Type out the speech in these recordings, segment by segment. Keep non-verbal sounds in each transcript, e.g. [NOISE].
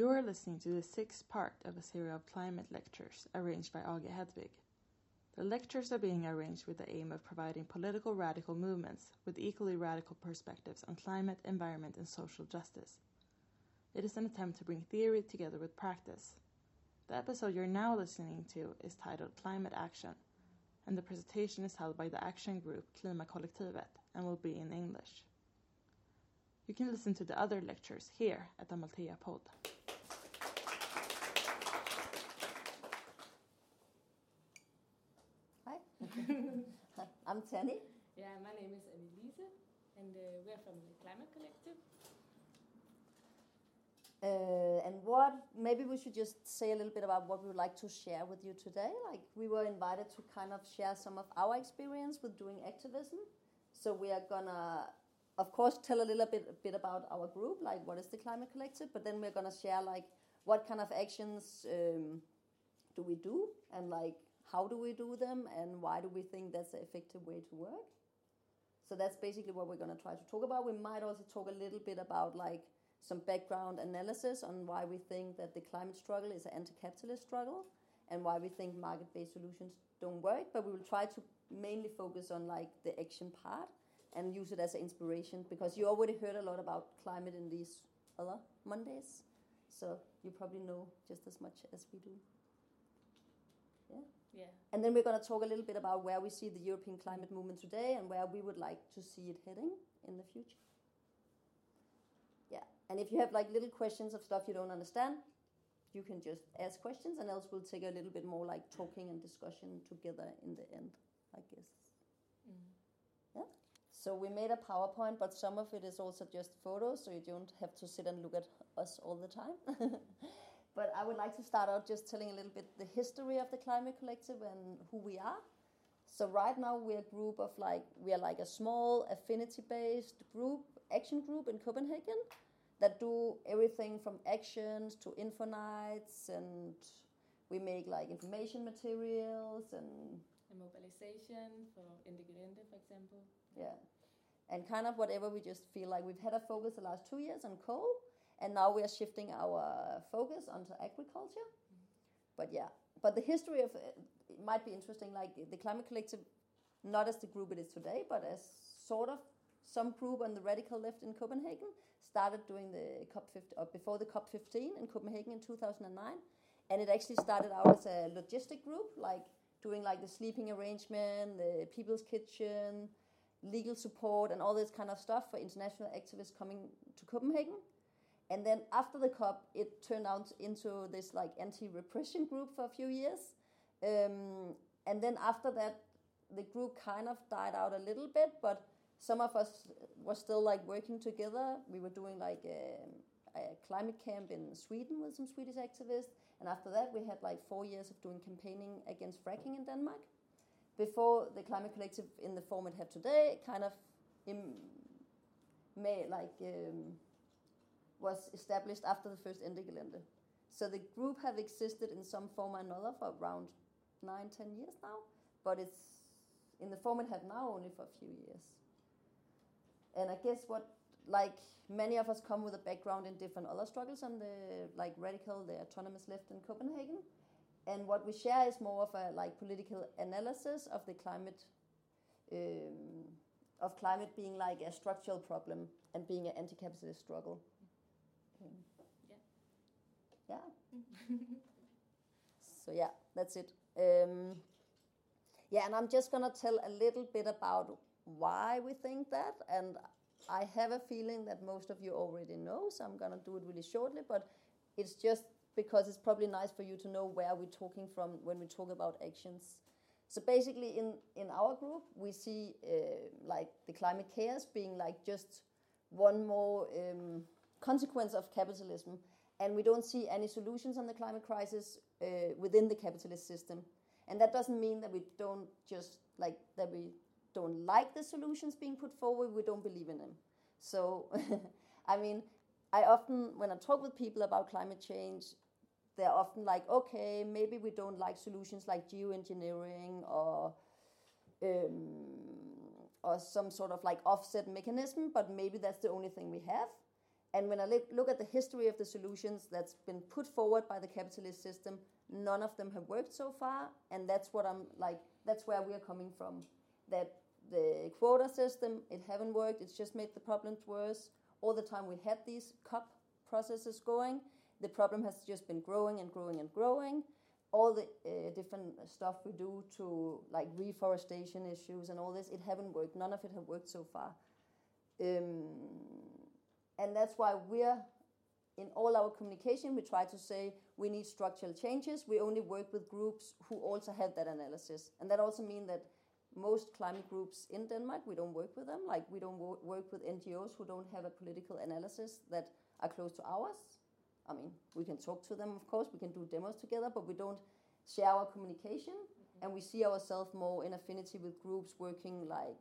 You're listening to the sixth part of a series of climate lectures arranged by Age Hedvig. The lectures are being arranged with the aim of providing political radical movements with equally radical perspectives on climate, environment, and social justice. It is an attempt to bring theory together with practice. The episode you're now listening to is titled Climate Action, and the presentation is held by the action group Klimakollektivet and will be in English. You can listen to the other lectures here at the Amalthea Pod. Hi, [LAUGHS] I'm Tanny. Yeah, my name is Annelise, and uh, we're from the Climate Collective. Uh, and what maybe we should just say a little bit about what we would like to share with you today. Like we were invited to kind of share some of our experience with doing activism. So we are gonna, of course, tell a little bit bit about our group, like what is the Climate Collective. But then we're gonna share like what kind of actions um, do we do, and like how do we do them, and why do we think that's an effective way to work. So that's basically what we're gonna try to talk about. We might also talk a little bit about like some background analysis on why we think that the climate struggle is an anti-capitalist struggle and why we think market-based solutions don't work but we will try to mainly focus on like the action part and use it as an inspiration because you already heard a lot about climate in these other mondays so you probably know just as much as we do. Yeah? Yeah, and then we're going to talk a little bit about where we see the european climate movement today and where we would like to see it heading in the future. Yeah and if you have like little questions of stuff you don't understand you can just ask questions and else we'll take a little bit more like talking and discussion together in the end i guess. Mm-hmm. Yeah so we made a powerpoint but some of it is also just photos so you don't have to sit and look at us all the time. [LAUGHS] But i would like to start out just telling a little bit the history of the climate collective and who we are. So right now we're a group of like we are like a small affinity based group action group in copenhagen that do everything from actions to info nights and we make like information materials and a mobilization for Ende Gelände, for example. yeah and kind of whatever we just feel like. We've had a focus the last two years on coal and now we are shifting our focus onto agriculture. But yeah but the history of it, it might be interesting like the climate collective not as the group it is today but as sort of some group on the radical left in copenhagen started doing the cop 50 or uh, before the cop 15 in copenhagen in 2009 and it actually started out as a logistic group like doing like the sleeping arrangement the people's kitchen legal support and all this kind of stuff for international activists coming to copenhagen and then after the COP, it turned out into this like anti-repression group for a few years. Um, and then after that, the group kind of died out a little bit, but some of us were still like working together. We were doing like a, a climate camp in Sweden with some Swedish activists. And after that, we had like four years of doing campaigning against fracking in Denmark. Before the climate collective in the form it had today, kind of may like um, was established after the first Endegelände. So the group have existed in some form or another for around nine, ten years now, but it's in the form it had now only for a few years. And I guess what, like many of us come with a background in different other struggles on the like radical, the autonomous left in Copenhagen, and what we share is more of a like political analysis of the climate, um, of climate being like a structural problem and being an anti-capitalist struggle. Um, Yeah. yeah. [LAUGHS] so yeah, that's it. Um, yeah, and I'm just gonna tell a little bit about why we think that, and I have a feeling that most of you already know, so I'm gonna do it really shortly. But it's just because it's probably nice for you to know where we're talking from when we talk about actions. So basically, in in our group, we see uh, like the climate chaos being like just one more um, consequence of capitalism, and we don't see any solutions on the climate crisis uh, within the capitalist system. And that doesn't mean that we don't just like that we don't like the solutions being put forward. We don't believe in them. So, [LAUGHS] I mean, I often when I talk with people about climate change, they're often like, okay, maybe we don't like solutions like geoengineering or um, or some sort of like offset mechanism, but maybe that's the only thing we have. And when I look, at the history of the solutions that's been put forward by the capitalist system, none of them have worked so far. And that's what I'm like, that's where we are coming from. That the quota system, it haven't worked, it's just made the problems worse. All the time we had these COP processes going, the problem has just been growing and growing and growing. All the uh, different stuff we do to like reforestation issues and all this, it haven't worked. None of it have worked so far. Um, and that's why we're in all our communication, we try to say we need structural changes. We only work with groups who also have that analysis. And that also means that most climate groups in Denmark, we don't work with them. Like we don't wo- work with NGOs who don't have a political analysis that are close to ours. I mean, we can talk to them, of course, we can do demos together, but we don't share our communication. Mm-hmm. And we see ourselves more in affinity with groups working like,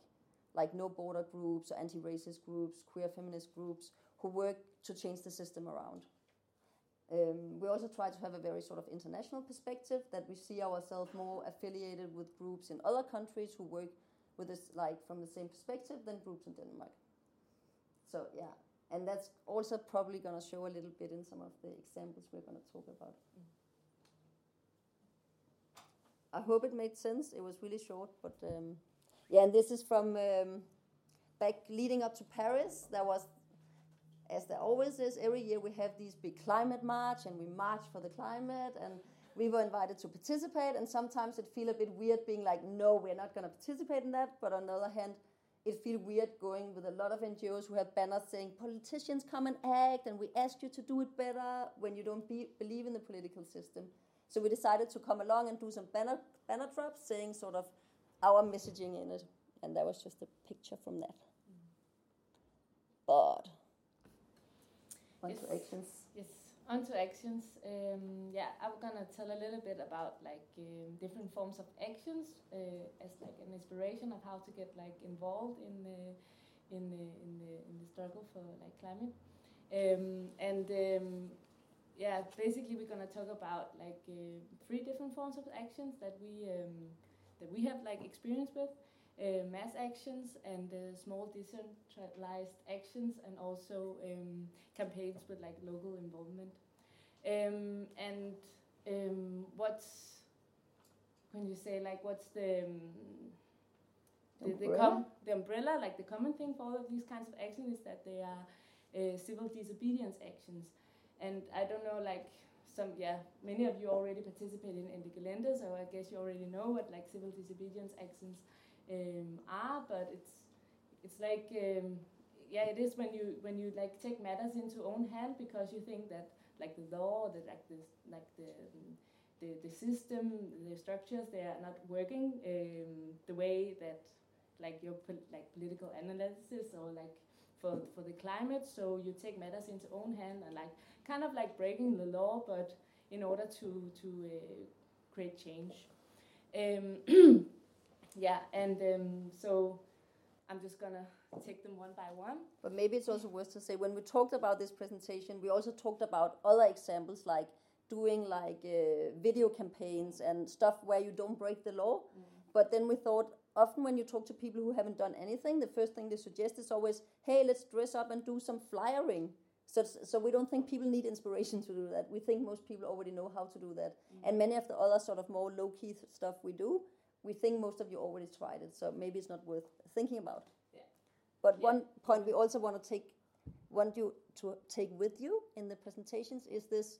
like no border groups, or anti-racist groups, queer feminist groups, who work to change the system around. Um, we also try to have a very sort of international perspective that we see ourselves more affiliated with groups in other countries who work with us like from the same perspective than groups in Denmark. So yeah, and that's also probably going to show a little bit in some of the examples we're going to talk about. I hope it made sense. It was really short, but um, yeah, and this is from um, back leading up to Paris. There was as there always is, every year we have these big climate march and we march for the climate and we were invited to participate and sometimes it feel a bit weird being like, no, we're not going to participate in that. But on the other hand, it feel weird going with a lot of NGOs who have banners saying politicians come and act and we ask you to do it better when you don't be, believe in the political system. So we decided to come along and do some banner, banner drops saying sort of our messaging in it. And that was just a picture from that. Mm. But on Yes. to actions. Yes, on to actions. Um, yeah, I'm gonna tell a little bit about like um, different forms of actions uh, as like an inspiration of how to get like involved in the in the in the in the struggle for like climate. Um, and um, yeah, basically we're gonna talk about like uh, three different forms of actions that we um, that we have like experience with. Uh, mass actions and uh, small decentralized actions and also um, campaigns with like local involvement. Um, and um, what's when you say like what's the um, the, the, Umbrella? com- the umbrella like the common thing for all of these kinds of actions is that they are uh, civil disobedience actions and I don't know like some yeah many of you already participated in, in the calendar so I guess you already know what like civil disobedience actions um, are but it's it's like um, yeah it is when you when you like take matters into own hand because you think that like the law the like the like the the, the system the structures they are not working um, the way that like your pol- like political analysis or like for for the climate. So you take matters into own hand and like kind of like breaking the law but in order to to uh, create change. Um, [CLEARS THROAT] yeah and um, so i'm just gonna take them one by one But maybe it's also worth to say when we talked about this presentation, we also talked about other examples like doing like uh, video campaigns and stuff where you don't break the law. But then we thought often when you talk to people who haven't done anything, the first thing they suggest is always, "Hey, let's dress up and do some flyering." So, so we don't think people need inspiration to do that. We think most people already know how to do that. And many of the other sort of more low key stuff we do, we think most of you already tried it. So maybe it's not worth thinking about. Yeah. But Yeah. one point we also want to take want you to take with you in the presentations is this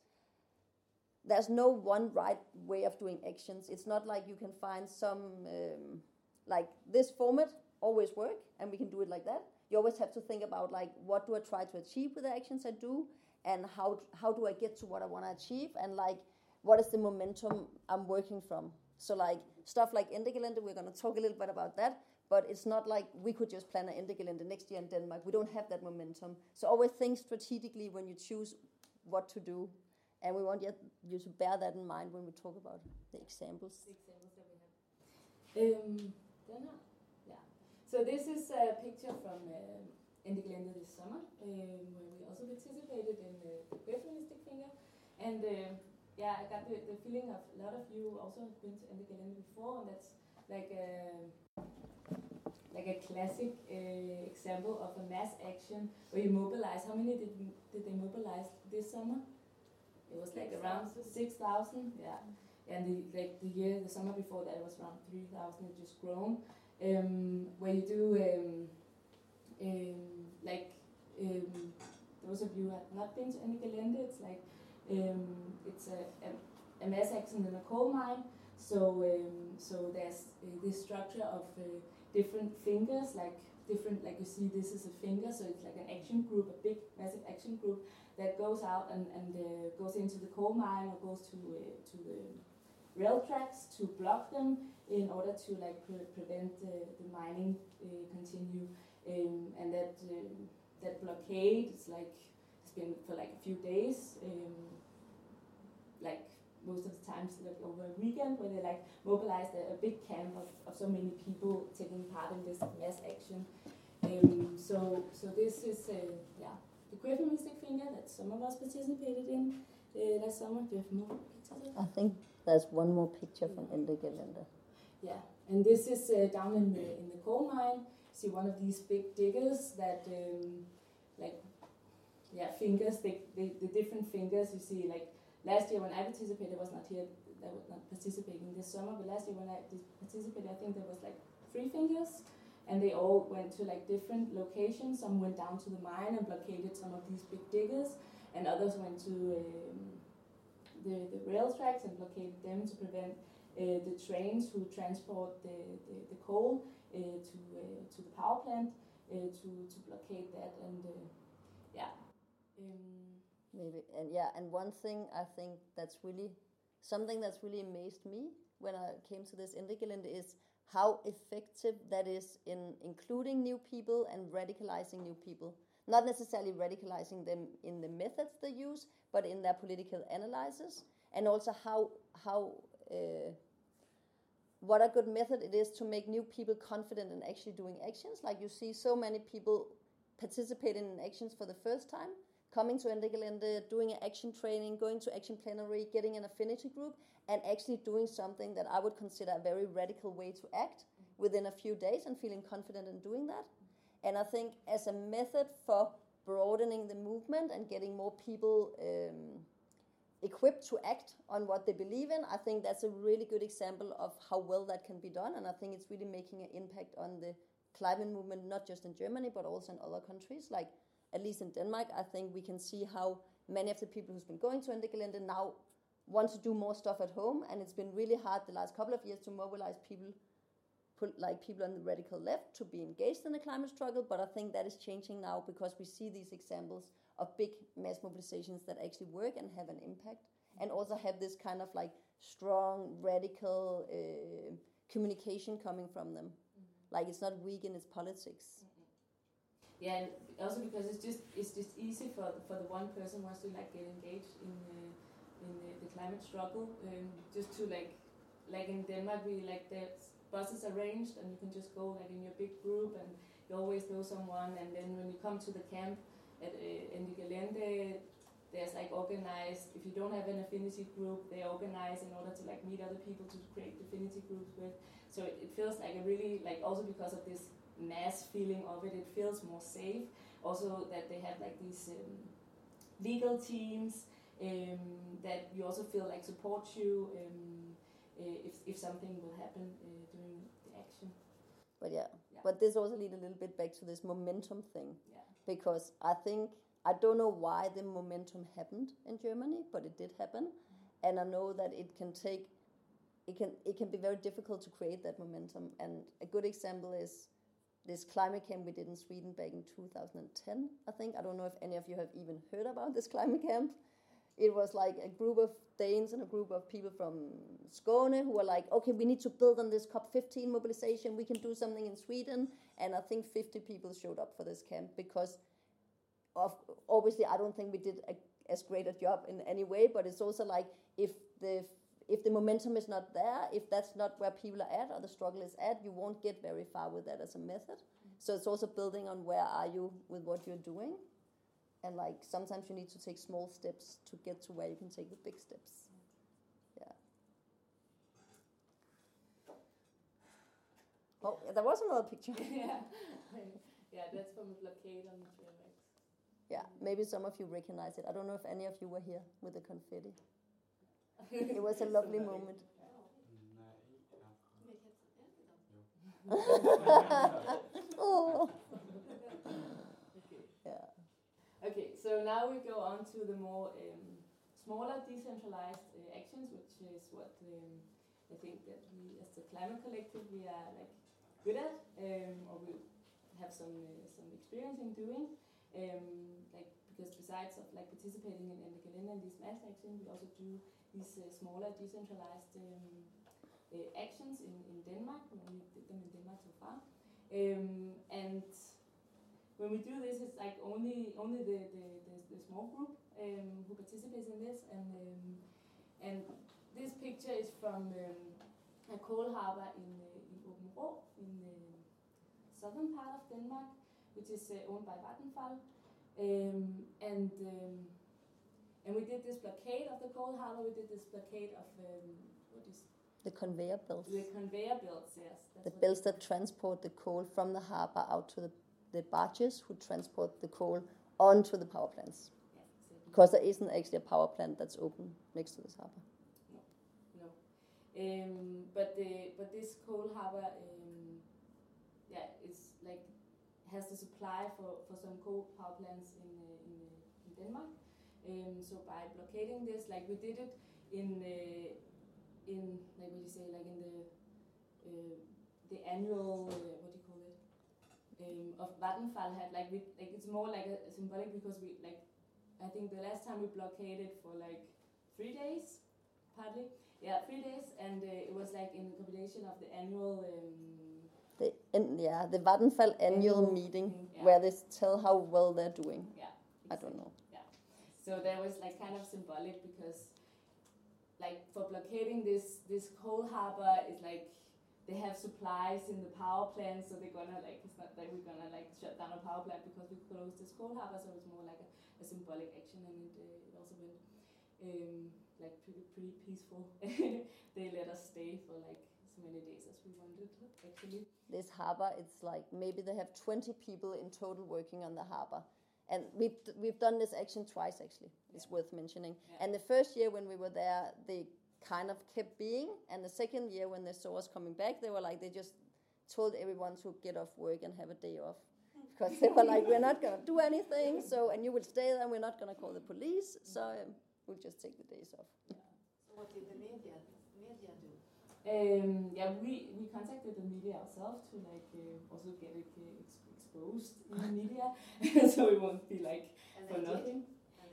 there's no one right way of doing actions it's not like you can find some um, like this format always work and we can do it like that you always have to think about like what do i try to achieve with the actions i do and how how do i get to what i want to achieve and like what is the momentum i'm working from so like stuff like Endegelände, we're going to talk a little bit about that but it's not like we could just plan an Endegelände next year in Denmark. We don't have that momentum. So always think strategically when you choose what to do. And we want you to bear that in mind when we talk about the examples. the examples that we have. Um. Yeah. So this is a picture from uh, this summer, um, where we also participated in the, the Queer Feministic Finger. And uh, yeah, I got the, the feeling of a lot of you also have been to Endegelände before, and that's like a like a classic uh, example of a mass action where you mobilize. How many did did they mobilize this summer? It was like around six thousand. Yeah, and the like the year the summer before that was around three thousand. It just grown. Um, where you do um, um, like um, those of you who have not been to Ende Gelände, it's like um, it's a, a, a, mass action in a coal mine. So um, so there's uh, this structure of uh, different fingers, like different, like you see, this is a finger, so it's like an action group, a big, massive action group that goes out and, and uh, goes into the coal mine or goes to uh, to the rail tracks to block them in order to like pre prevent uh, the mining uh, continue. Um, and that um, that blockade is like been for like a few days, um, like most of the times like over a weekend where they like mobilized a, a big camp of, of so many people taking part in this mass action. Um, so so this is uh, yeah the Queer Feministic Finger that some of us participated in uh, last summer. Do you have more pictures? I think there's one more picture from Gelände. Yeah, and this is uh, down in the in the coal mine. See one of these big diggers that um, like yeah fingers the, different fingers you see like last year when I participated, I was not here, I was not participating this summer, but last year when I participated, I think there was like three fingers, and they all went to like different locations. Some went down to the mine and blockaded some of these big diggers, and others went to um, the, the rail tracks and blockaded them to prevent uh, the trains who transport the, the, the coal uh, to, uh, to the power plant uh, to, to blockade that. And uh, yeah. Um, maybe and yeah and one thing i think that's really something that's really amazed me when i came to this Ende Gelände is how effective that is in including new people and radicalizing new people. Not necessarily radicalizing them in the methods they use but in their political analysis and also how how uh, what a good method it is to make new people confident in actually doing actions. Like you see so many people participating in actions for the first time coming to Ende doing an action training, going to action plenary, getting an affinity group, and actually doing something that I would consider a very radical way to act within a few days and feeling confident in doing that. And I think as a method for broadening the movement and getting more people um, equipped to act on what they believe in, I think that's a really good example of how well that can be done. And I think it's really making an impact on the climate movement, not just in Germany, but also in other countries. Like at least in Denmark, I think we can see how many of the people who's been going to Endegelände now want to do more stuff at home, and it's been really hard the last couple of years to mobilize people, put, like people on the radical left, to be engaged in the climate struggle. But I think that is changing now because we see these examples of big mass mobilizations that actually work and have an impact, and also have this kind of like strong radical uh, communication coming from them. Mm-hmm. Like it's not weak in its politics. Yeah, and also because it's just it's just easy for for the one person wants to like get engaged in uh, in the, the climate struggle, um, just to like like in Denmark we like the buses arranged and you can just go like in your big group and you always know someone and then when you come to the camp at uh, in the Gelände there's like organized if you don't have an affinity group they organize in order to like meet other people to create affinity groups with. So it, it feels like a really like also because of this mass feeling of it. It feels more safe. Also, that they have like these um, legal teams um, that you also feel like support you um, uh, if, if something will happen uh, during the action. But yeah. yeah. but this also leads a little bit back to this momentum thing. Yeah. Because I think I don't know why the momentum happened in Germany, but it did happen, mm-hmm. and I know that it can take. It can it can be very difficult to create that momentum, and a good example is this climate camp we did in Sweden back in 2010, I think. I don't know if any of you have even heard about this climate camp. It was like a group of Danes and a group of people from Skåne who were like, okay, we need to build on this COP15 mobilization. We can do something in Sweden. And I think 50 people showed up for this camp because of, obviously I don't think we did a, as great a job in any way, but it's also like if the if the momentum is not there, if that's not where people are at or the struggle is at, you won't get very far with that as a method. So it's also building on where are you with what you're doing. And like sometimes you need to take small steps to get to where you can take the big steps. Yeah. Oh, there was another picture. [LAUGHS] yeah, yeah, that's from a blockade on the Trailways. Yeah, maybe some of you recognize it. I don't know if any of you were here with the confetti. It was a lovely moment. [LAUGHS] oh. Yeah. Okay, so now we go on to the more um, smaller decentralized uh, actions, which is what um, I think that we, as the climate collective, we are like good at, um, or we have some uh, some experience in doing. Um, like because besides of like participating in the Ende Gelände and these mass actions, we also do these uh, smaller decentralized um, uh, actions in, in Denmark. We did them in Denmark so far, um, and when we do this, it's like only only the the, the, the small group um, who participates in this, and um, and this picture is from um, a coal harbor in uh, in Åbenrå in the southern part of Denmark, which is uh, owned by Vattenfall, um, and um, and we did this blockade of the coal harbor. We did this blockade of um, what is The conveyor belts. the conveyor belts. Yes, that's The belts that transport the coal from the harbor out to the, the barges who transport the coal onto the power plants. Exactly. Because there isn't actually a power plant that's open next to this harbor. No. Um, but the but this coal harbor, um, yeah, it's like has the supply for, for some coal power plants in uh, in, uh, in Denmark. Um, so by blockading this, like we did it in uh, in like what do you say, like in the uh, the annual uh, what do you call it um, of Vattenfall had like we like it's more like a, a symbolic because we like I think the last time we blockaded for like three days partly yeah three days and uh, it was like in the combination of the annual um, The, and yeah, the Vattenfall annual Annual meeting meeting, yeah. where they tell how well they're doing. yeah I don't know. Yeah, So that was like kind of symbolic because like for blockading this this coal harbor is like they have supplies in the power plant so they're gonna like it's not that we're gonna like shut down a power plant because we closed this coal harbor so it's more like a, a symbolic action and it, uh, it also went um, like pretty pretty peaceful [LAUGHS] they let us stay for like as many days as we wanted actually This harbor, it's like maybe they have 20 people in total working on the harbor. And we've, we've done this action twice actually, it's worth mentioning. Yeah. And the first year when we were there, they kind of kept being. And the second year when they saw us coming back, they were like, they just told everyone to get off work and have a day off. [LAUGHS] Because they were like, we're not going to do anything. So, and you will stay there and we're not going to call the police. So um, we'll just take the days off. So what did the media? Um, yeah, we, we contacted the media ourselves to like uh, also get it uh, ex- exposed in the media, [LAUGHS] so it won't be like And for nothing.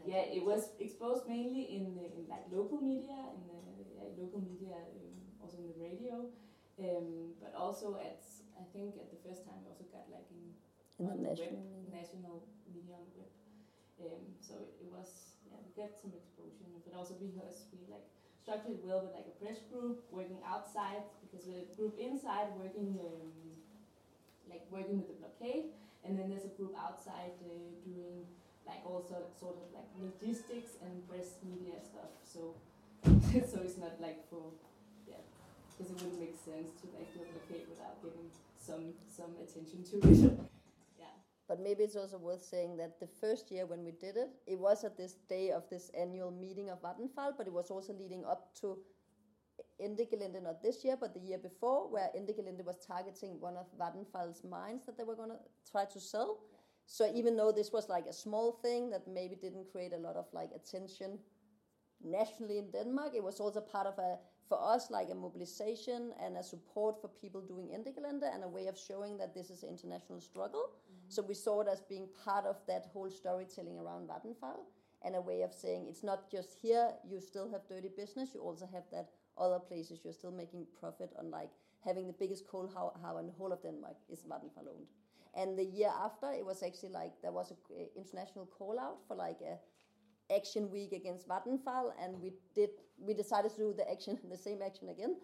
Yeah, it was exposed mainly in the, in like local media, in the yeah, local media, um, also in the radio, um, but also at I think at the first time we also got like in In the on the national web, media. national media on the web. Um, so it, it was yeah we got some exposure, but also because we like structured well with like a press group working outside because we're a group inside working um, like working with the blockade, and then there's a group outside uh, doing like also sort of, like logistics and press media stuff. So [LAUGHS] so it's not like for yeah because it wouldn't make sense to like do a blockade without giving some some attention to it. [LAUGHS] But maybe it's also worth saying that the first year when we did it, it was at this day of this annual meeting of Vattenfall, but it was also leading up to Ende Gelände, not this year, but the year before, where Ende Gelände was targeting one of Vattenfall's mines that they were going to try to sell. So even though this was like a small thing that maybe didn't create a lot of like attention nationally in Denmark, it was also part of a for us like a mobilization and a support for people doing Ende Gelände and a way of showing that this is an international struggle. Mm-hmm. So we saw it as being part of that whole storytelling around Vattenfall and a way of saying it's not just here, you still have dirty business, you also have that other places you're still making profit on like having the biggest coal harbor in the whole of Denmark is Vattenfall owned. And the year after, it was actually like there was an international call out for like a action week against Vattenfall, and we did we decided to do the action [LAUGHS] the same action again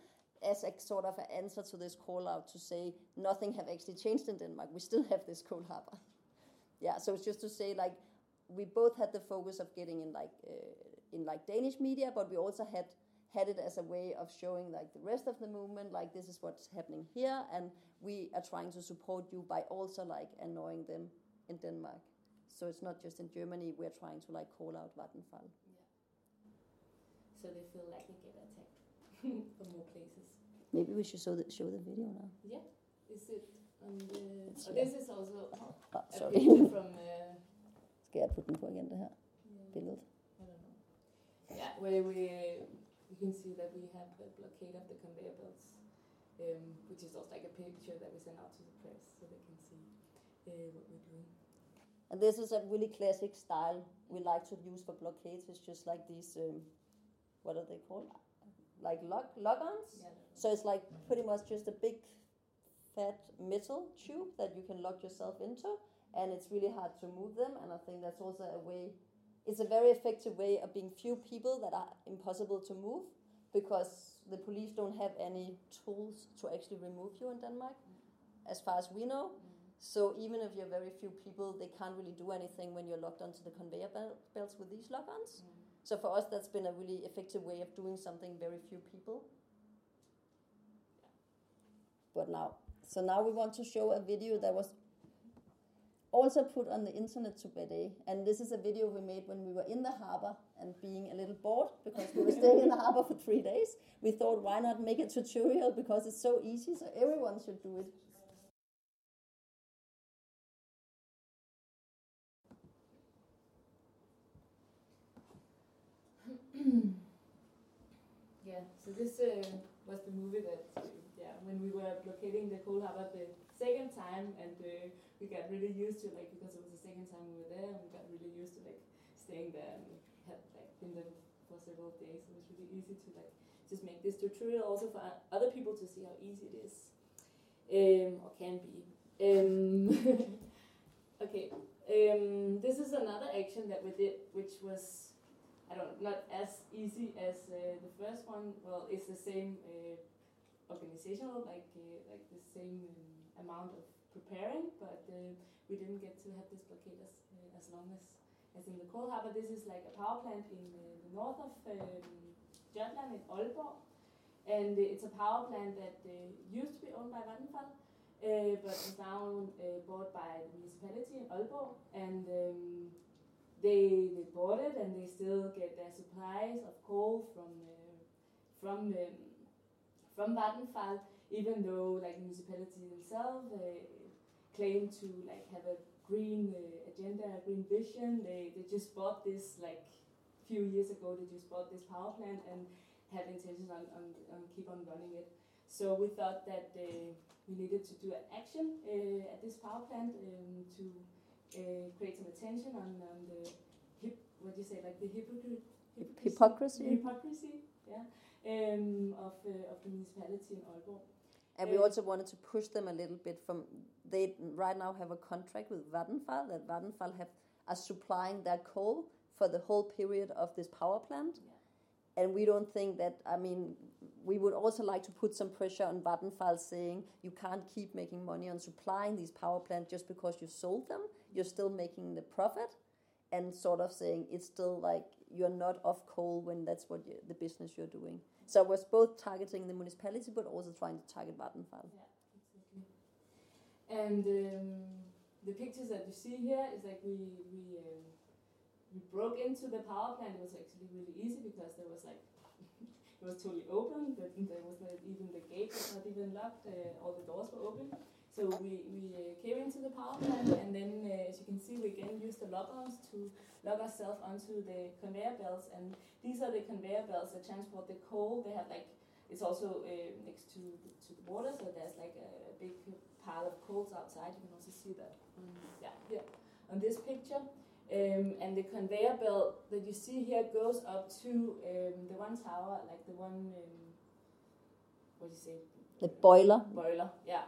as a sort of an answer to this call out to say nothing have actually changed in Denmark. We still have this coal harbor. [LAUGHS] Yeah, so it's just to say like we both had the focus of getting in like uh, in like Danish media, but we also had had it as a way of showing like the rest of the movement, like this is what's happening here, and we are trying to support you by also like annoying them in Denmark. So it's not just in Germany. We're trying to like call out Vattenfall. So they feel like they get attacked [LAUGHS] from more places. Maybe we should show the, show the video now. Yeah. Is it on the? It's Oh, this is also Ah, a sorry. picture from. Uh, [LAUGHS] Skal jeg putte den på igen, det her yeah, billede? I don't know. Yeah, where we you can see that we have the blockade of the conveyor belts, um, which is also like a picture that we send out to the press so they can see uh, what we're doing. And this is a really classic style we like to use for blockades. It's just like these, um, what are they called? Like lock lock-ons. Yeah. So it's like pretty much just a big, fat metal tube that you can lock yourself into, and it's really hard to move them. And I think that's also a way. It's a very effective way of being few people that are impossible to move, because the police don't have any tools to actually remove you in Denmark, mm. as far as we know. Mm. So even if you're very few people, they can't really do anything when you're locked onto the conveyor bel- belts with these lock-ons. Mm. So for us, that's been a really effective way of doing something very few people. But now, so now we want to show a video that was also put on the internet today. And this is a video we made when we were in the harbor and being a little bored because we were staying in the harbor for three days. We thought, why not make a tutorial because it's so easy, so everyone should do it. Yeah, so this uh, was the movie that, uh, yeah, when we were blockading the coal harbor the second time, and uh, we got really used to like because it was the second time we were there, and we got really used to like staying there and had like been there for several days. It was really easy to like just make this tutorial also for other people to see how easy it is, um, or can be. Um, [LAUGHS] okay, um, this is another action that we did, which was I don't not as easy as uh, the first one. Well, it's the same uh, organizational, like uh, like the same um, amount of preparing, but uh, we didn't get to have this blockade as, uh, as long as as in the coal harbor. This is like a power plant in uh, the north of um, Jutland in Aalborg, and it's a power plant that used to be owned by Vattenfall. But is now bought by the municipality in Aalborg, and um, they they bought it and they still get their supplies of coal from uh, from um, from Vattenfall, even though like municipality themselves uh, claim to like have a green uh, agenda, a green vision. They they just bought this like few years ago. They just bought this power plant and had intentions on, on, on keep on running it. So we thought that uh, we needed to do an action uh, at this power plant um, to uh, create some attention on, on the hip, what do you say, like the hypocrite, Hypocrisy. hypocrisy, yeah, um, of uh, of the municipality in Aalborg. And we Um, also wanted to push them a little bit from they right now have a contract with Vattenfall that Vattenfall have are supplying their coal for the whole period of this power plant. Yeah. And we don't think that I mean we would also like to put some pressure on Vattenfall saying you can't keep making money on supplying these power plants just because you sold them. You're still making the profit and sort of saying it's still like you're not off coal when that's what you, the business you're doing. So it was both targeting the municipality but also trying to target Vattenfall. Yeah, exactly. And um, the pictures that you see here is like we we um, we broke into the power plant. It was actually really easy because there was like [LAUGHS] it was totally open. But there was not even the gate was not even locked. Uh, all the doors were open. So we we uh, came into the power plant, and then uh, as you can see, we again used the lock-ons to lock ourselves onto the conveyor belts. And these are the conveyor belts that transport the coal. They have like it's also uh, next to the, to the water, so there's like a, a big pile of coals outside. You can also see that. Yeah, here on this picture. Um, and the conveyor belt that you see here goes up to um, the one tower, like the one, um, what do you say? The boiler. Boiler, yeah,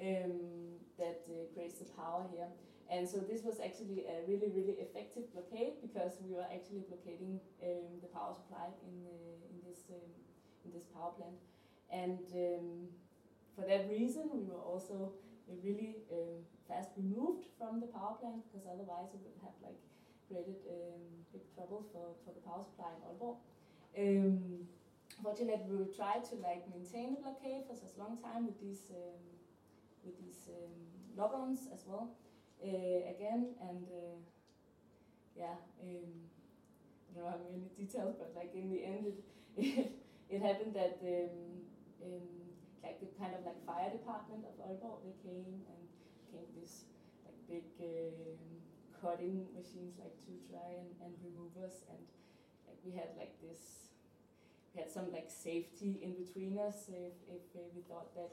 um, that uh, creates the power here. And so this was actually a really, really effective blockade because we were actually blockading um, the power supply in uh, in this um, in this power plant. And um, for that reason, we were also uh, really um, fast removed from the power plant because otherwise it would have like created um, big trouble for, for the power supply in Aalborg. Um, fortunately, we tried to like maintain the blockade for such a long time with these um, with these um, lock-ons as well. Uh, again, and uh, yeah, um, I don't know how many details, but like in the end, it [LAUGHS] it, happened that um, um, like the kind of like fire department of Aalborg, they came and came with this like big um, cutting machines like to try and, and remove us and like we had like this we had some like safety in between us if, if we thought that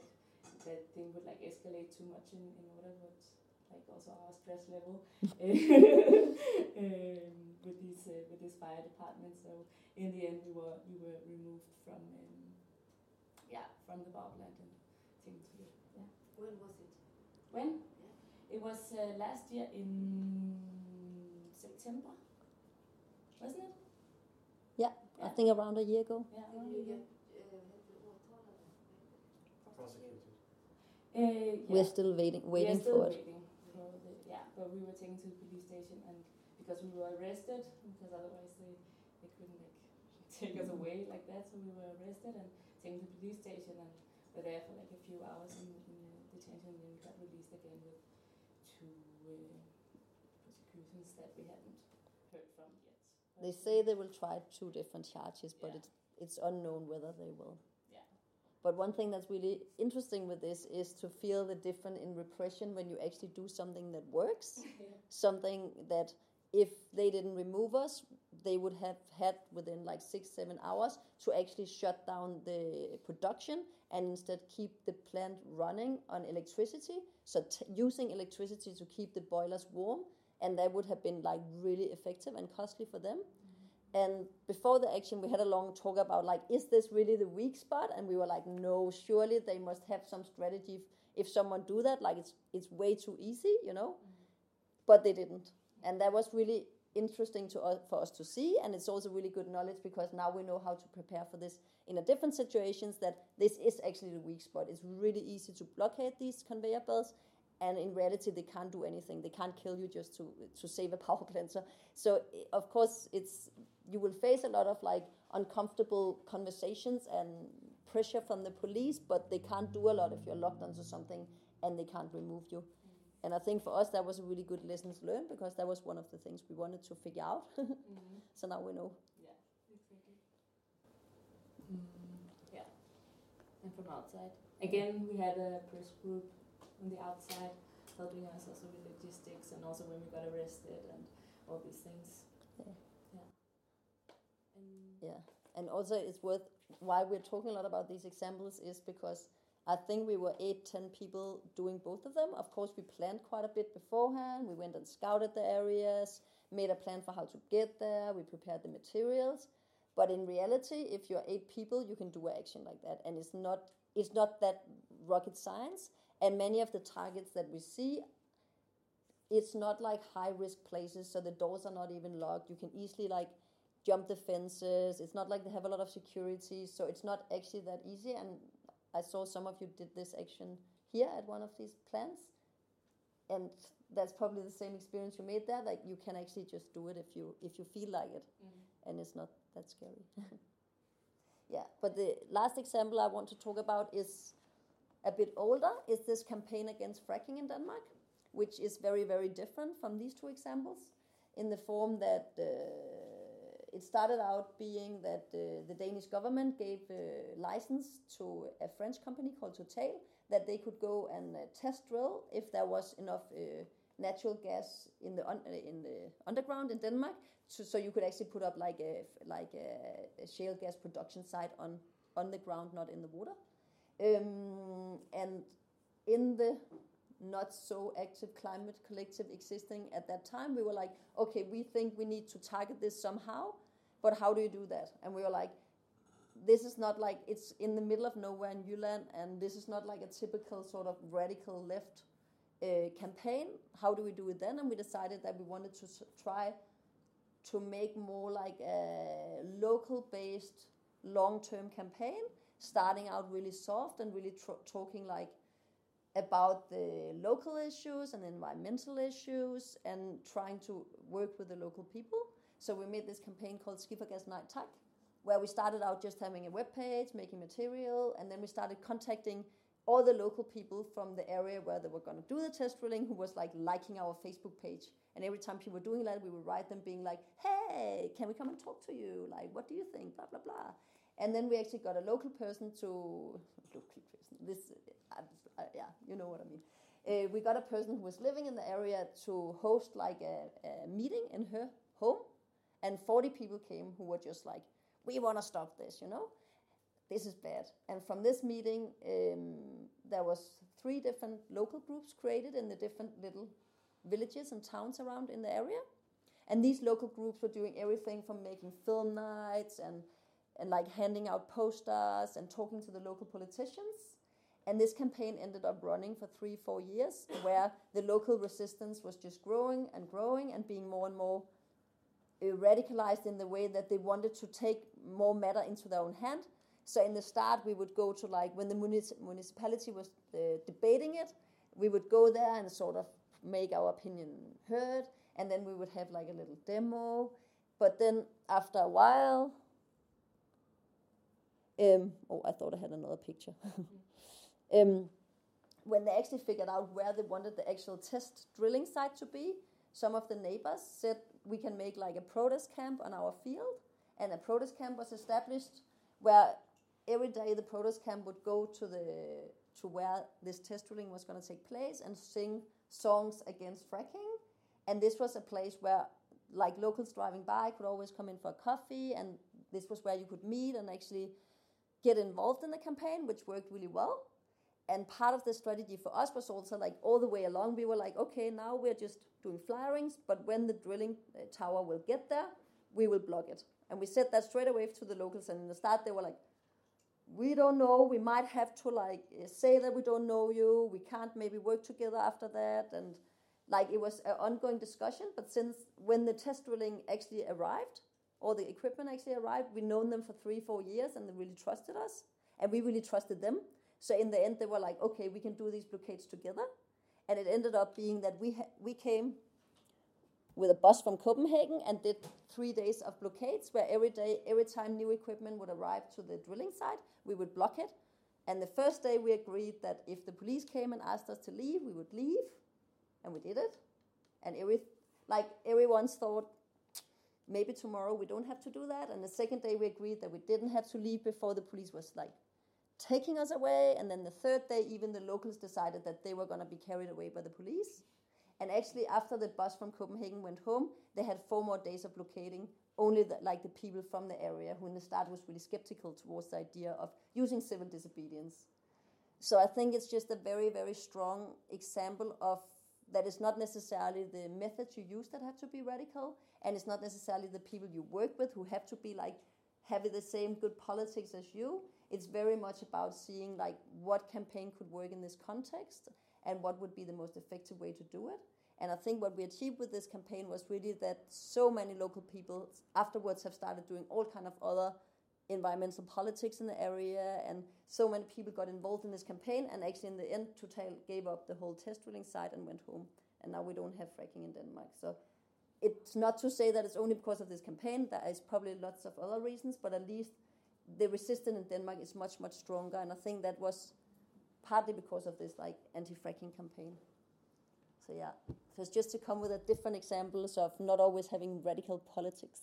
that thing would like escalate too much in, in order but like also our stress level [LAUGHS] [LAUGHS] um, with these uh, with this fire department so in the end we were we were removed from um, yeah from the Bobland and taken to the yeah When was it? when Yeah. it was uh, last year in September wasn't it Yeah, I think around a year ago. yeah Did around a year. get uh, had the åtalade? Prosecuted. Uh, yeah. We're still waiting, waiting we still for it. waiting the, yeah, but we were taken to the police station and because we were arrested, because otherwise they, they couldn't like [LAUGHS] take us away like that. So we were arrested and taken to the police station and were there for like a few hours in, in uh, detention and then we got released again with two uh, prosecutions that we hadn't heard from yet. They say they will try two different charges, but Yeah. it's it's unknown whether they will. But one thing that's really interesting with this is to feel the difference in repression when you actually do something that works, [LAUGHS] yeah. something that if they didn't remove us, they would have had within like six, seven hours to actually shut down the production and instead keep the plant running on electricity. So t- using electricity to keep the boilers warm, and that would have been like really effective and costly for them. And before the action, we had a long talk about like, is this really the weak spot? And we were like, no, surely they must have some strategy. If, if someone do that, like it's it's way too easy, you know. Mm-hmm. But they didn't, and that was really interesting to us, for us to see. And it's also really good knowledge because now we know how to prepare for this in a different situations. That this is actually the weak spot. It's really easy to blockade these conveyor belts, and in reality they can't do anything they can't kill you just to to save a power [LAUGHS] plant so so of course it's you will face a lot of like uncomfortable conversations and pressure from the police but they can't do a lot if you're locked onto something and they can't remove you and i think for us that was a really good lesson to learn because that was one of the things we wanted to figure out [LAUGHS] Mm-hmm. so now we know Yeah, exactly. Mm, yeah, and from outside. Again, we had a press group on the outside helping us also with logistics and also when we got arrested and all these things. Yeah. Yeah. And Yeah, and also it's worth why we're talking a lot about these examples is because I think we were eight, ten people doing both of them. Of course, we planned quite a bit beforehand. We went and scouted the areas, made a plan for how to get there. We prepared the materials. But in reality, if you're eight people, you can do an action like that, and it's not it's not that rocket science. And many of the targets that we see it's not like high risk places so the doors are not even locked you can easily like jump the fences it's not like they have a lot of security so it's not actually that easy and i saw some of you did this action here at one of these plants and that's probably the same experience you made there like you can actually just do it if you if you feel like it mm, and it's not that scary. [LAUGHS] yeah, but the last example I want to talk about is a bit older. Is this campaign against fracking in Denmark, which is very very different from these two examples, in the form that uh, it started out being that uh, the Danish government gave a license to a French company called Total that they could go and uh, test drill if there was enough uh, natural gas in the uh, in the underground in Denmark, so, so you could actually put up like a like a, a shale gas production site on on the ground, not in the water. Um, and in the not so active climate collective existing at that time, we were like, okay, we think we need to target this somehow, but how do you do that? And we were like, this is not like it's in the middle of nowhere in Jylland, and this is not like a typical sort of radical left uh, campaign. How do we do it then? And we decided that we wanted to try to make more like a local based long term campaign, starting out really soft and really talking like about the local issues and environmental issues and trying to work with the local people. So we made this campaign called Skifergas Night Tak, where we started out just having a web page, making material, and then we started contacting all the local people from the area where they were going to do the test drilling who was like liking our Facebook page. And every time people were doing that, we would write them being like, hey, can we come and talk to you? Like, what do you think? Blah, blah, blah. And then we actually got a local person to, [LAUGHS] local person, this, uh, uh, yeah, you know what I mean. Uh, we got a person who was living in the area to host like a, a meeting in her home. And 40 people came who were just like, we want to stop this, you know? This is bad. And from this meeting, um, there was three different local groups created in the different little villages and towns around in the area. And these local groups were doing everything from making film nights and, and like handing out posters and talking to the local politicians. And this campaign ended up running for three, four years, where the local resistance was just growing and growing and being more and more radicalized in the way that they wanted to take more matter into their own hand. So in the start, we would go to like when the munici- municipality was uh, debating it, we would go there and sort of make our opinion heard, and then we would have like a little demo. But then after a while, um, oh, I thought I had another picture. [LAUGHS] um, when they actually figured out where they wanted the actual test drilling site to be, some of the neighbors said we can make like a protest camp on our field, and a protest camp was established where every day the protest camp would go to the to where this test drilling was going to take place and sing songs against fracking. And this was a place where, like locals driving by, could always come in for a coffee, and this was where you could meet and actually get involved in the campaign, which worked really well. And part of the strategy for us was also like all the way along, we were like, okay, now we're just doing flyerings, but when the drilling uh, tower will get there, we will block it. And we said that straight away to the locals. And in the start, they were like, we don't know. We might have to like uh, say that we don't know you. We can't maybe work together after that. And like it was an ongoing discussion. But since when the test drilling actually arrived, or the equipment actually arrived, we known them for three, four years, and they really trusted us, and we really trusted them. So in the end, they were like, okay, we can do these blockades together. And it ended up being that we we came with a bus from Copenhagen and did three days of blockades where every day, every time new equipment would arrive to the drilling site, we would block it. And the first day we agreed that if the police came and asked us to leave, we would leave. And we did it. And every, like everyone's thought, maybe tomorrow we don't have to do that. And the second day we agreed that we didn't have to leave before the police was like taking us away. And then the third day, even the locals decided that they were going to be carried away by the police. And actually, after the bus from Copenhagen went home, they had four more days of blockading. Only the, like the people from the area who in the start was really skeptical towards the idea of using civil disobedience. So I think it's just a very, very strong example of that it's not necessarily the methods you use that have to be radical, and it's not necessarily the people you work with who have to be like having the same good politics as you. It's very much about seeing like what campaign could work in this context and what would be the most effective way to do it. And I think what we achieved with this campaign was really that so many local people afterwards have started doing all kind of other environmental politics in the area, and so many people got involved in this campaign. And actually, in the end, Total gave up the whole test drilling site and went home. And now we don't have fracking in Denmark. So it's not to say that it's only because of this campaign. There is probably lots of other reasons, but at least the resistance in Denmark is much much stronger. And I think that was partly because of this like anti-fracking campaign. So yeah, so it's just to come with a different examples of not always having radical politics.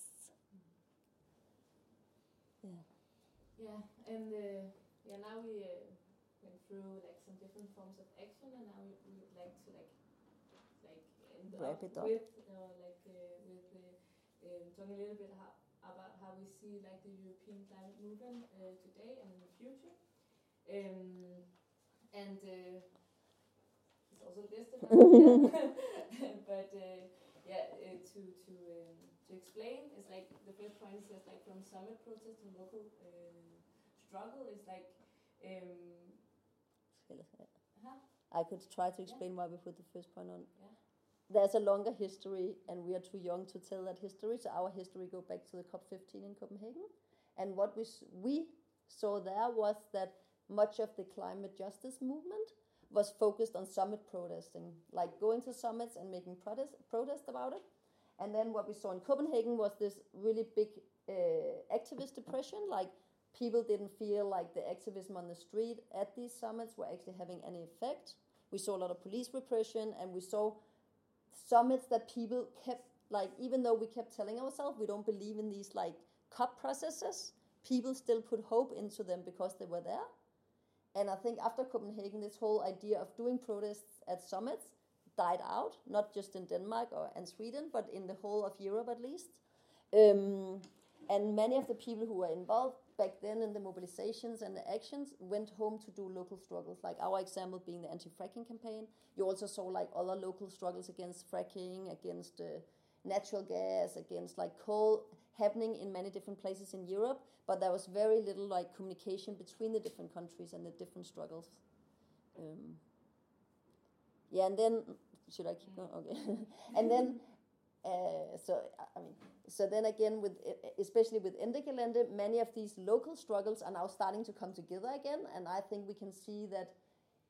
Yeah. Yeah, and uh, yeah, now we uh, went through like some different forms of action, and now we, we would like to like like end Wrap up it up. with uh, like uh, with uh, um, talking a little bit how, about how we see like the European climate movement uh, today and in the future. Um, and uh, it's also listed [LAUGHS] [LAUGHS] but uh, yeah, uh, to to um, to explain is like the first point is just like from summit protest and local uh, struggle is like um, huh? I could try to explain why we put the first point on. Yeah. There's a longer history, and we are too young to tell that history. So our history go back to the COP15 in Copenhagen, and what we we saw there was that much of the climate justice movement was focused on summit protesting, like going to summits and making protest protest about it. And then what we saw in Copenhagen was this really big uh, activist depression. Like people didn't feel like the activism on the street at these summits were actually having any effect. We saw a lot of police repression, and we saw summits that people kept like even though we kept telling ourselves we don't believe in these like COP processes, people still put hope into them because they were there. And I think after Copenhagen, this whole idea of doing protests at summits died out, not just in Denmark or and Sweden, but in the whole of Europe at least. Um, and many of the people who were involved back then in the mobilizations and the actions went home to do local struggles, like our example being the anti-fracking campaign. You also saw like other local struggles against fracking, against uh, natural gas, against like coal happening in many different places in Europe, but there was very little like communication between the different countries and the different struggles. Um, yeah, and then should I keep going? Okay, [LAUGHS] and then uh, so I mean, so then again with especially with Ende many of these local struggles are now starting to come together again, and I think we can see that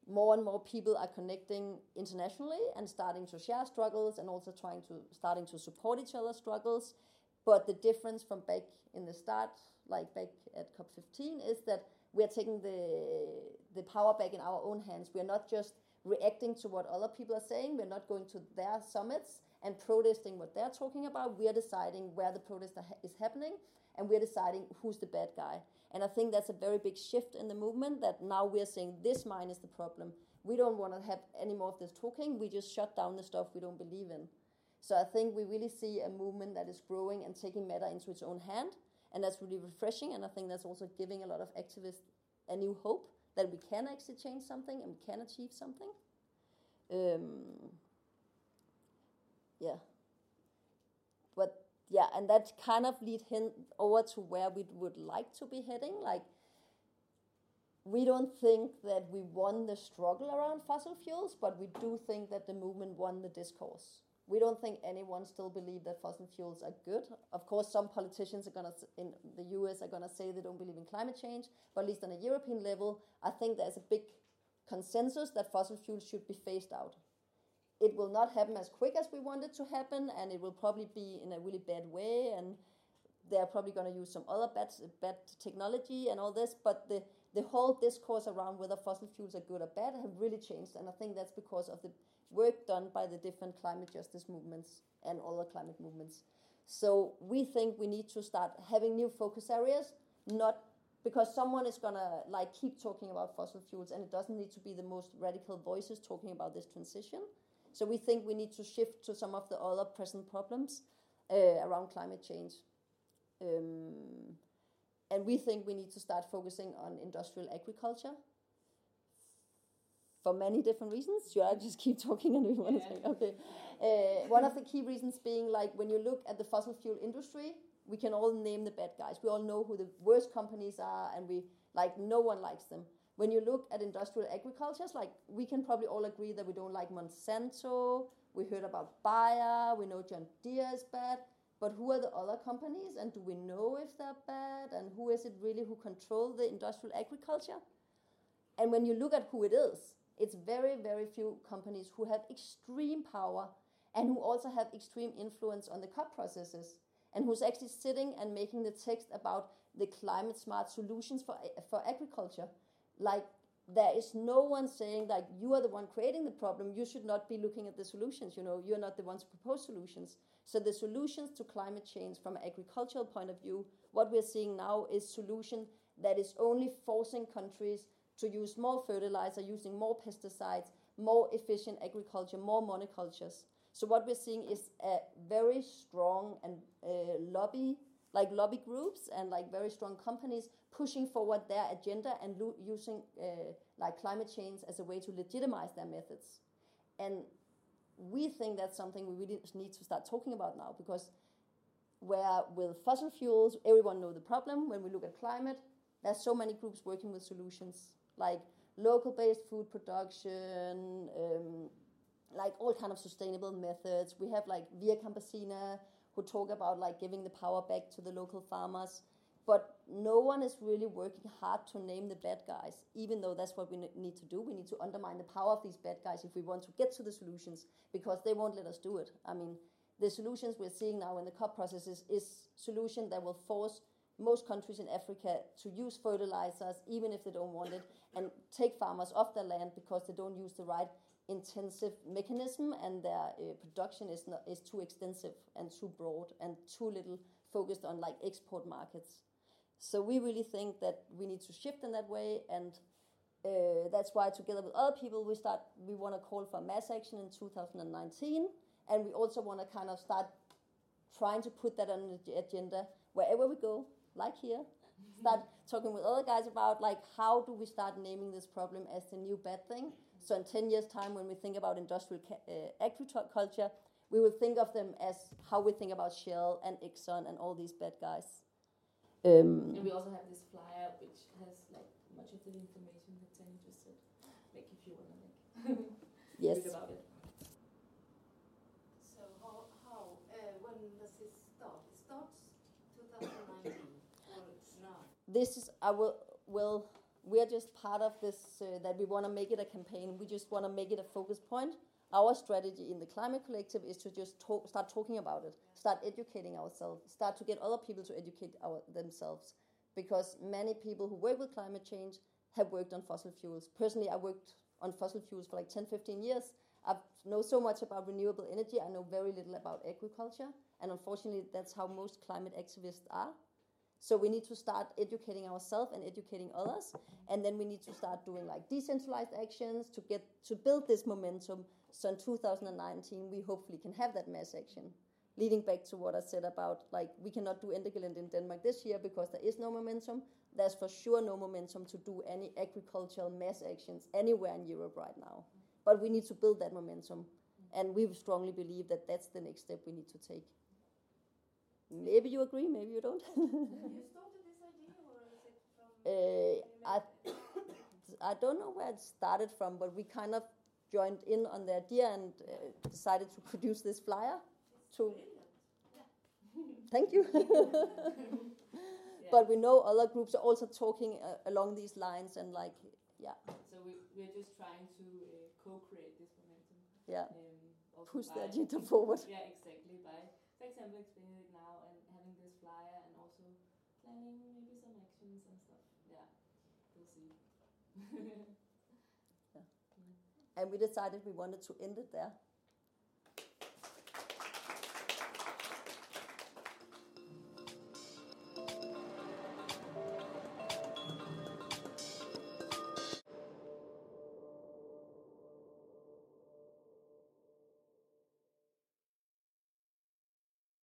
more and more people are connecting internationally and starting to share struggles and also trying to starting to support each other's struggles. But the difference from back in the start, like back at COP15, is that we are taking the the power back in our own hands. We are not just reacting to what other people are saying. We're not going to their summits and protesting what they're talking about. We are deciding where the protest is happening, and we're deciding who's the bad guy. And I think that's a very big shift in the movement that now we're saying this mine is the problem. We don't want to have any more of this talking. We just shut down the stuff we don't believe in. So I think we really see a movement that is growing and taking matter into its own hand. And that's really refreshing. And I think that's also giving a lot of activists a new hope that we can actually change something and we can achieve something. Um, yeah. But yeah, and that kind of lead him over to where we would like to be heading. Like, we don't think that we won the struggle around fossil fuels, but we do think that the movement won the discourse. We don't think anyone still believe that fossil fuels are good. Of course, some politicians are gonna in the U.S. are gonna say they don't believe in climate change, but at least on a European level, I think there's a big consensus that fossil fuels should be phased out it will not happen as quick as we want it to happen, and it will probably be in a really bad way, and they're probably going to use some other bad, bad technology and all this. But the, the whole discourse around whether fossil fuels are good or bad have really changed, and I think that's because of the work done by the different climate justice movements and all the climate movements. So we think we need to start having new focus areas, not because someone is gonna like keep talking about fossil fuels, and it doesn't need to be the most radical voices talking about this transition so we think we need to shift to some of the other present problems uh, around climate change. Um, and we think we need to start focusing on industrial agriculture for many different reasons. [LAUGHS] Should I just keep talking and we want to say, okay. Uh, one of the key reasons being like when you look at the fossil fuel industry, we can all name the bad guys. We all know who the worst companies are, and we like no one likes them. When you look at industrial agricultures, like we can probably all agree that we don't like Monsanto. We heard about Bayer. We know John Deere is bad. But who are the other companies, and do we know if they're bad? And who is it really who control the industrial agriculture? And when you look at who it is, it's very, very few companies who have extreme power and who also have extreme influence on the COP processes and who's actually sitting and making the text about the climate smart solutions for, for agriculture like there is no one saying like you are the one creating the problem. You should not be looking at the solutions you know. You're not the ones who propose solutions. So the solutions to climate change from an agricultural point of view what we're seeing now is solution that is only forcing countries to use more fertilizer using more pesticides more efficient agriculture more monocultures. So what we're seeing is a very strong and uh, lobby like lobby groups and like very strong companies pushing forward their agenda and lo- using uh, like climate change as a way to legitimize their methods. And we think that's something we really need to start talking about now because where with fossil fuels, everyone know the problem. When we look at climate, there's so many groups working with solutions like local-based food production, um, like all kind of sustainable methods. We have like Via Campesina who talk about like giving the power back to the local farmers. But no one is really working hard to name the bad guys, even though that's what we need to do. We need to undermine the power of these bad guys if we want to get to the solutions, because they won't let us do it. I mean, the solutions we're seeing now in the COP processes is solution that will force most countries in Africa to use fertilizers even if they don't want it and take farmers off their land because they don't use the right intensive mechanism and their uh, production is not, is too extensive and too broad and too little focused on like export markets. So we really think that we need to shift in that way and uh, that's why together with other people we start we want to call for mass action in 2019 and we also want to kind of start trying to put that on the agenda wherever we go like here. [LAUGHS] Start talking with other guys about like how do we start naming this problem as the new bad thing? So in 10 years time when we think about industrial uh, agriculture we will think of them as how we think about shell and exxon and all these bad guys um, And we also have this flyer which has like much of the information that Tanya just. Like if you wanna like [LAUGHS] yes read about it. So how, how, uh, when does this start? It starts 2019 or it's now? this is I will will we are just part of this uh, that we want to make it a campaign. We just want to make it a focus point. Our strategy in the climate collective is to just talk, start talking about it, start educating ourselves, start to get other people to educate our, themselves, because many people who work with climate change have worked on fossil fuels. Personally, I worked on fossil fuels for like 10, 15 years. I know so much about renewable energy. I know very little about agriculture, and unfortunately, that's how most climate activists are. So we need to start educating ourselves and educating others, and then we need to start doing like decentralized actions to get to build this momentum. So in 2019, we hopefully can have that mass action. Leading back to what I said about like we cannot do Ende Gelände in Denmark this year because there is no momentum. There's for sure no momentum to do any agricultural mass actions anywhere in Europe right now. But we need to build that momentum, and we strongly believe that that's the next step we need to take. Maybe you agree, maybe you don't. you [LAUGHS] started this idea or is it from? Uh, I, I don't know where it started from, but we kind of joined in on the idea and uh, decided to produce this flyer. To thank you. [LAUGHS] [LAUGHS] But we know other groups are also talking uh, along these lines and like, yeah, So we we're just trying to uh, co-create this momentum. yeah, Um, also push the agenda forward. Yeah, exactly. By, for example, explaining it now and having this flyer and also planning maybe some actions and stuff. Yeah, we'll [LAUGHS] see. And we decided we wanted to end it there